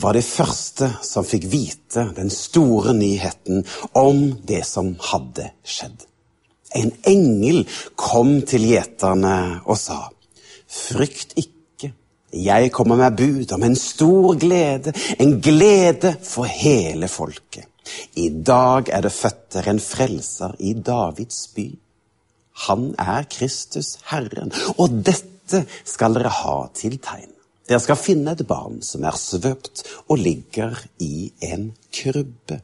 var de første som fikk vite den store nyheten om det som hadde skjedd. En engel kom til gjeterne og sa, Frykt ikke, jeg kommer med bud om en stor glede, en glede for hele folket. I dag er det født en frelser i Davids by. Han er Kristus Herren, og dette skal dere ha til tegn. Dere skal finne et barn som er svøpt og ligger i en krybbe.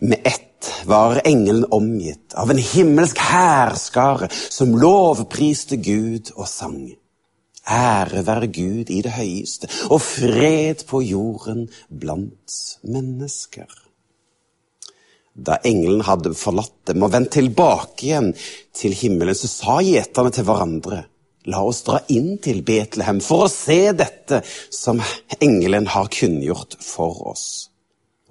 Med ett var engelen omgitt av en himmelsk hærskare som lovpriste Gud og sang. Ære være Gud i det høyeste, og fred på jorden blant mennesker. Da engelen hadde forlatt dem og vendt tilbake igjen til himmelen, så sa gjeterne til hverandre La oss dra inn til Betlehem for å se dette som engelen har kunngjort for oss.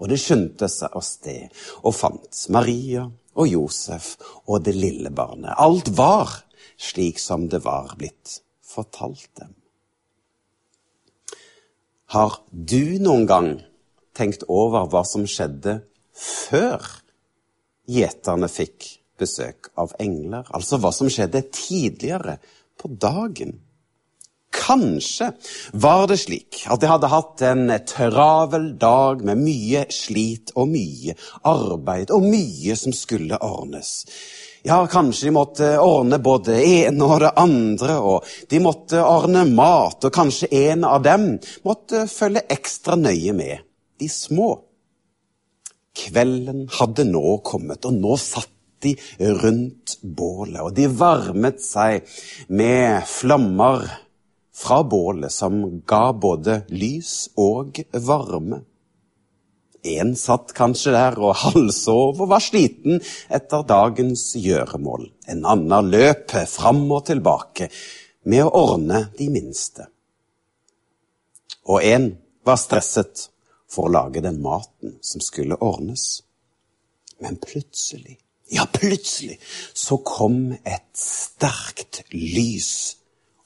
Og det skyndte seg av sted og fant Maria og Josef og det lille barnet. Alt var slik som det var blitt fortalt dem. Har du noen gang tenkt over hva som skjedde før gjeterne fikk besøk av engler? Altså hva som skjedde tidligere på dagen. Kanskje var det slik at jeg hadde hatt en travel dag med mye slit og mye arbeid og mye som skulle ordnes. Ja, kanskje de måtte ordne både det ene og det andre, og de måtte ordne mat, og kanskje en av dem måtte følge ekstra nøye med de små. Kvelden hadde nå kommet, og nå satt de rundt bålet, og de varmet seg med flammer fra bålet som ga både lys og varme. En satt kanskje der og halvsov og var sliten etter dagens gjøremål. En annen løp fram og tilbake med å ordne de minste. Og en var stresset for å lage den maten som skulle ordnes. Men plutselig ja, plutselig så kom et sterkt lys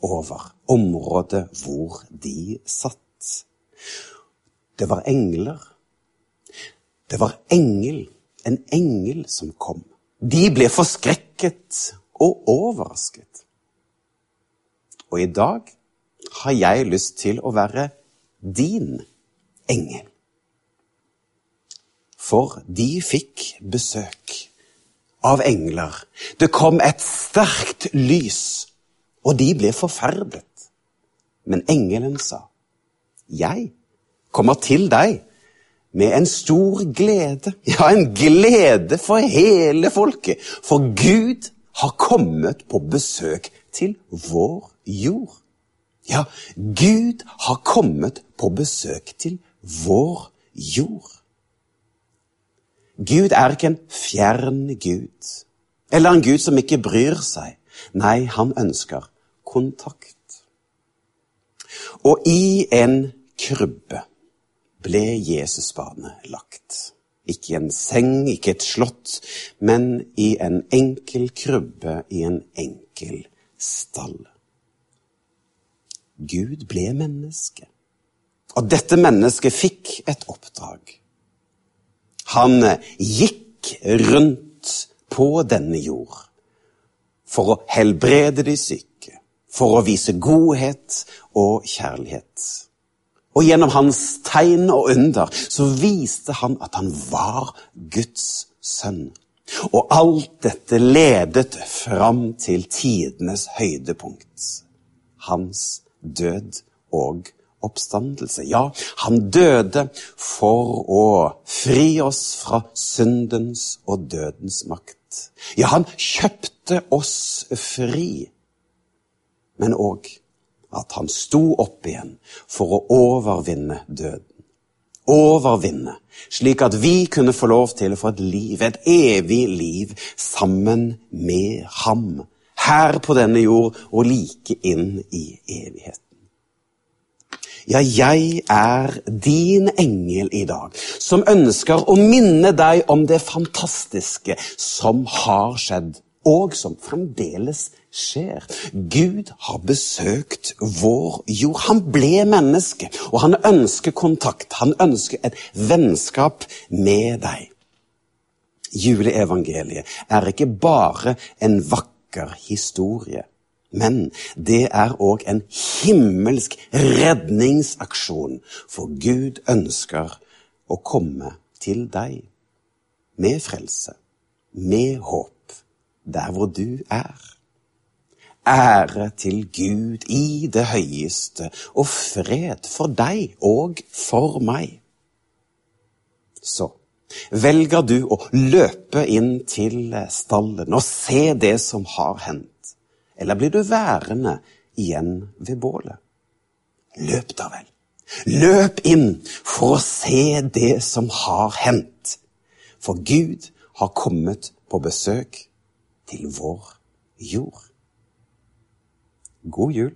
over området hvor de satt. Det var engler. Det var engel, en engel som kom. De ble forskrekket og overrasket. Og i dag har jeg lyst til å være din engel. For de fikk besøk av engler. Det kom et sterkt lys, og de ble forferdet. Men engelen sa, Jeg kommer til deg med en stor glede, ja, en glede for hele folket, for Gud har kommet på besøk til vår jord. Ja, Gud har kommet på besøk til vår jord. Gud er ikke en fjern Gud, eller en Gud som ikke bryr seg. Nei, han ønsker kontakt. Og i en krybbe ble Jesusbarnet lagt. Ikke i en seng, ikke et slott, men i en enkel krybbe i en enkel stall. Gud ble menneske. Og dette mennesket fikk et oppdrag. Han gikk rundt på denne jord for å helbrede de syke, for å vise godhet og kjærlighet. Og gjennom hans tegn og under så viste han at han var Guds sønn. Og alt dette ledet fram til tidenes høydepunkt. Hans død og oppstandelse. Ja, han døde for å fri oss fra syndens og dødens makt. Ja, han kjøpte oss fri, men òg at han sto opp igjen for å overvinne døden. overvinne, slik at vi kunne få lov til å få et liv, et evig liv, sammen med ham, her på denne jord og like inn i evigheten. Ja, jeg er din engel i dag, som ønsker å minne deg om det fantastiske som har skjedd, og som fremdeles skjer. Gud har besøkt vår jord. Han ble menneske, og han ønsker kontakt. Han ønsker et vennskap med deg. Juleevangeliet er ikke bare en vakker historie. Men det er òg en himmelsk redningsaksjon, for Gud ønsker å komme til deg med frelse, med håp, der hvor du er. Ære til Gud i det høyeste, og fred for deg og for meg. Så velger du å løpe inn til stallen og se det som har hendt eller blir du værende igjen ved bålet? Løp da vel. Løp inn for å se det som har hendt. For Gud har kommet på besøk til vår jord. God jul.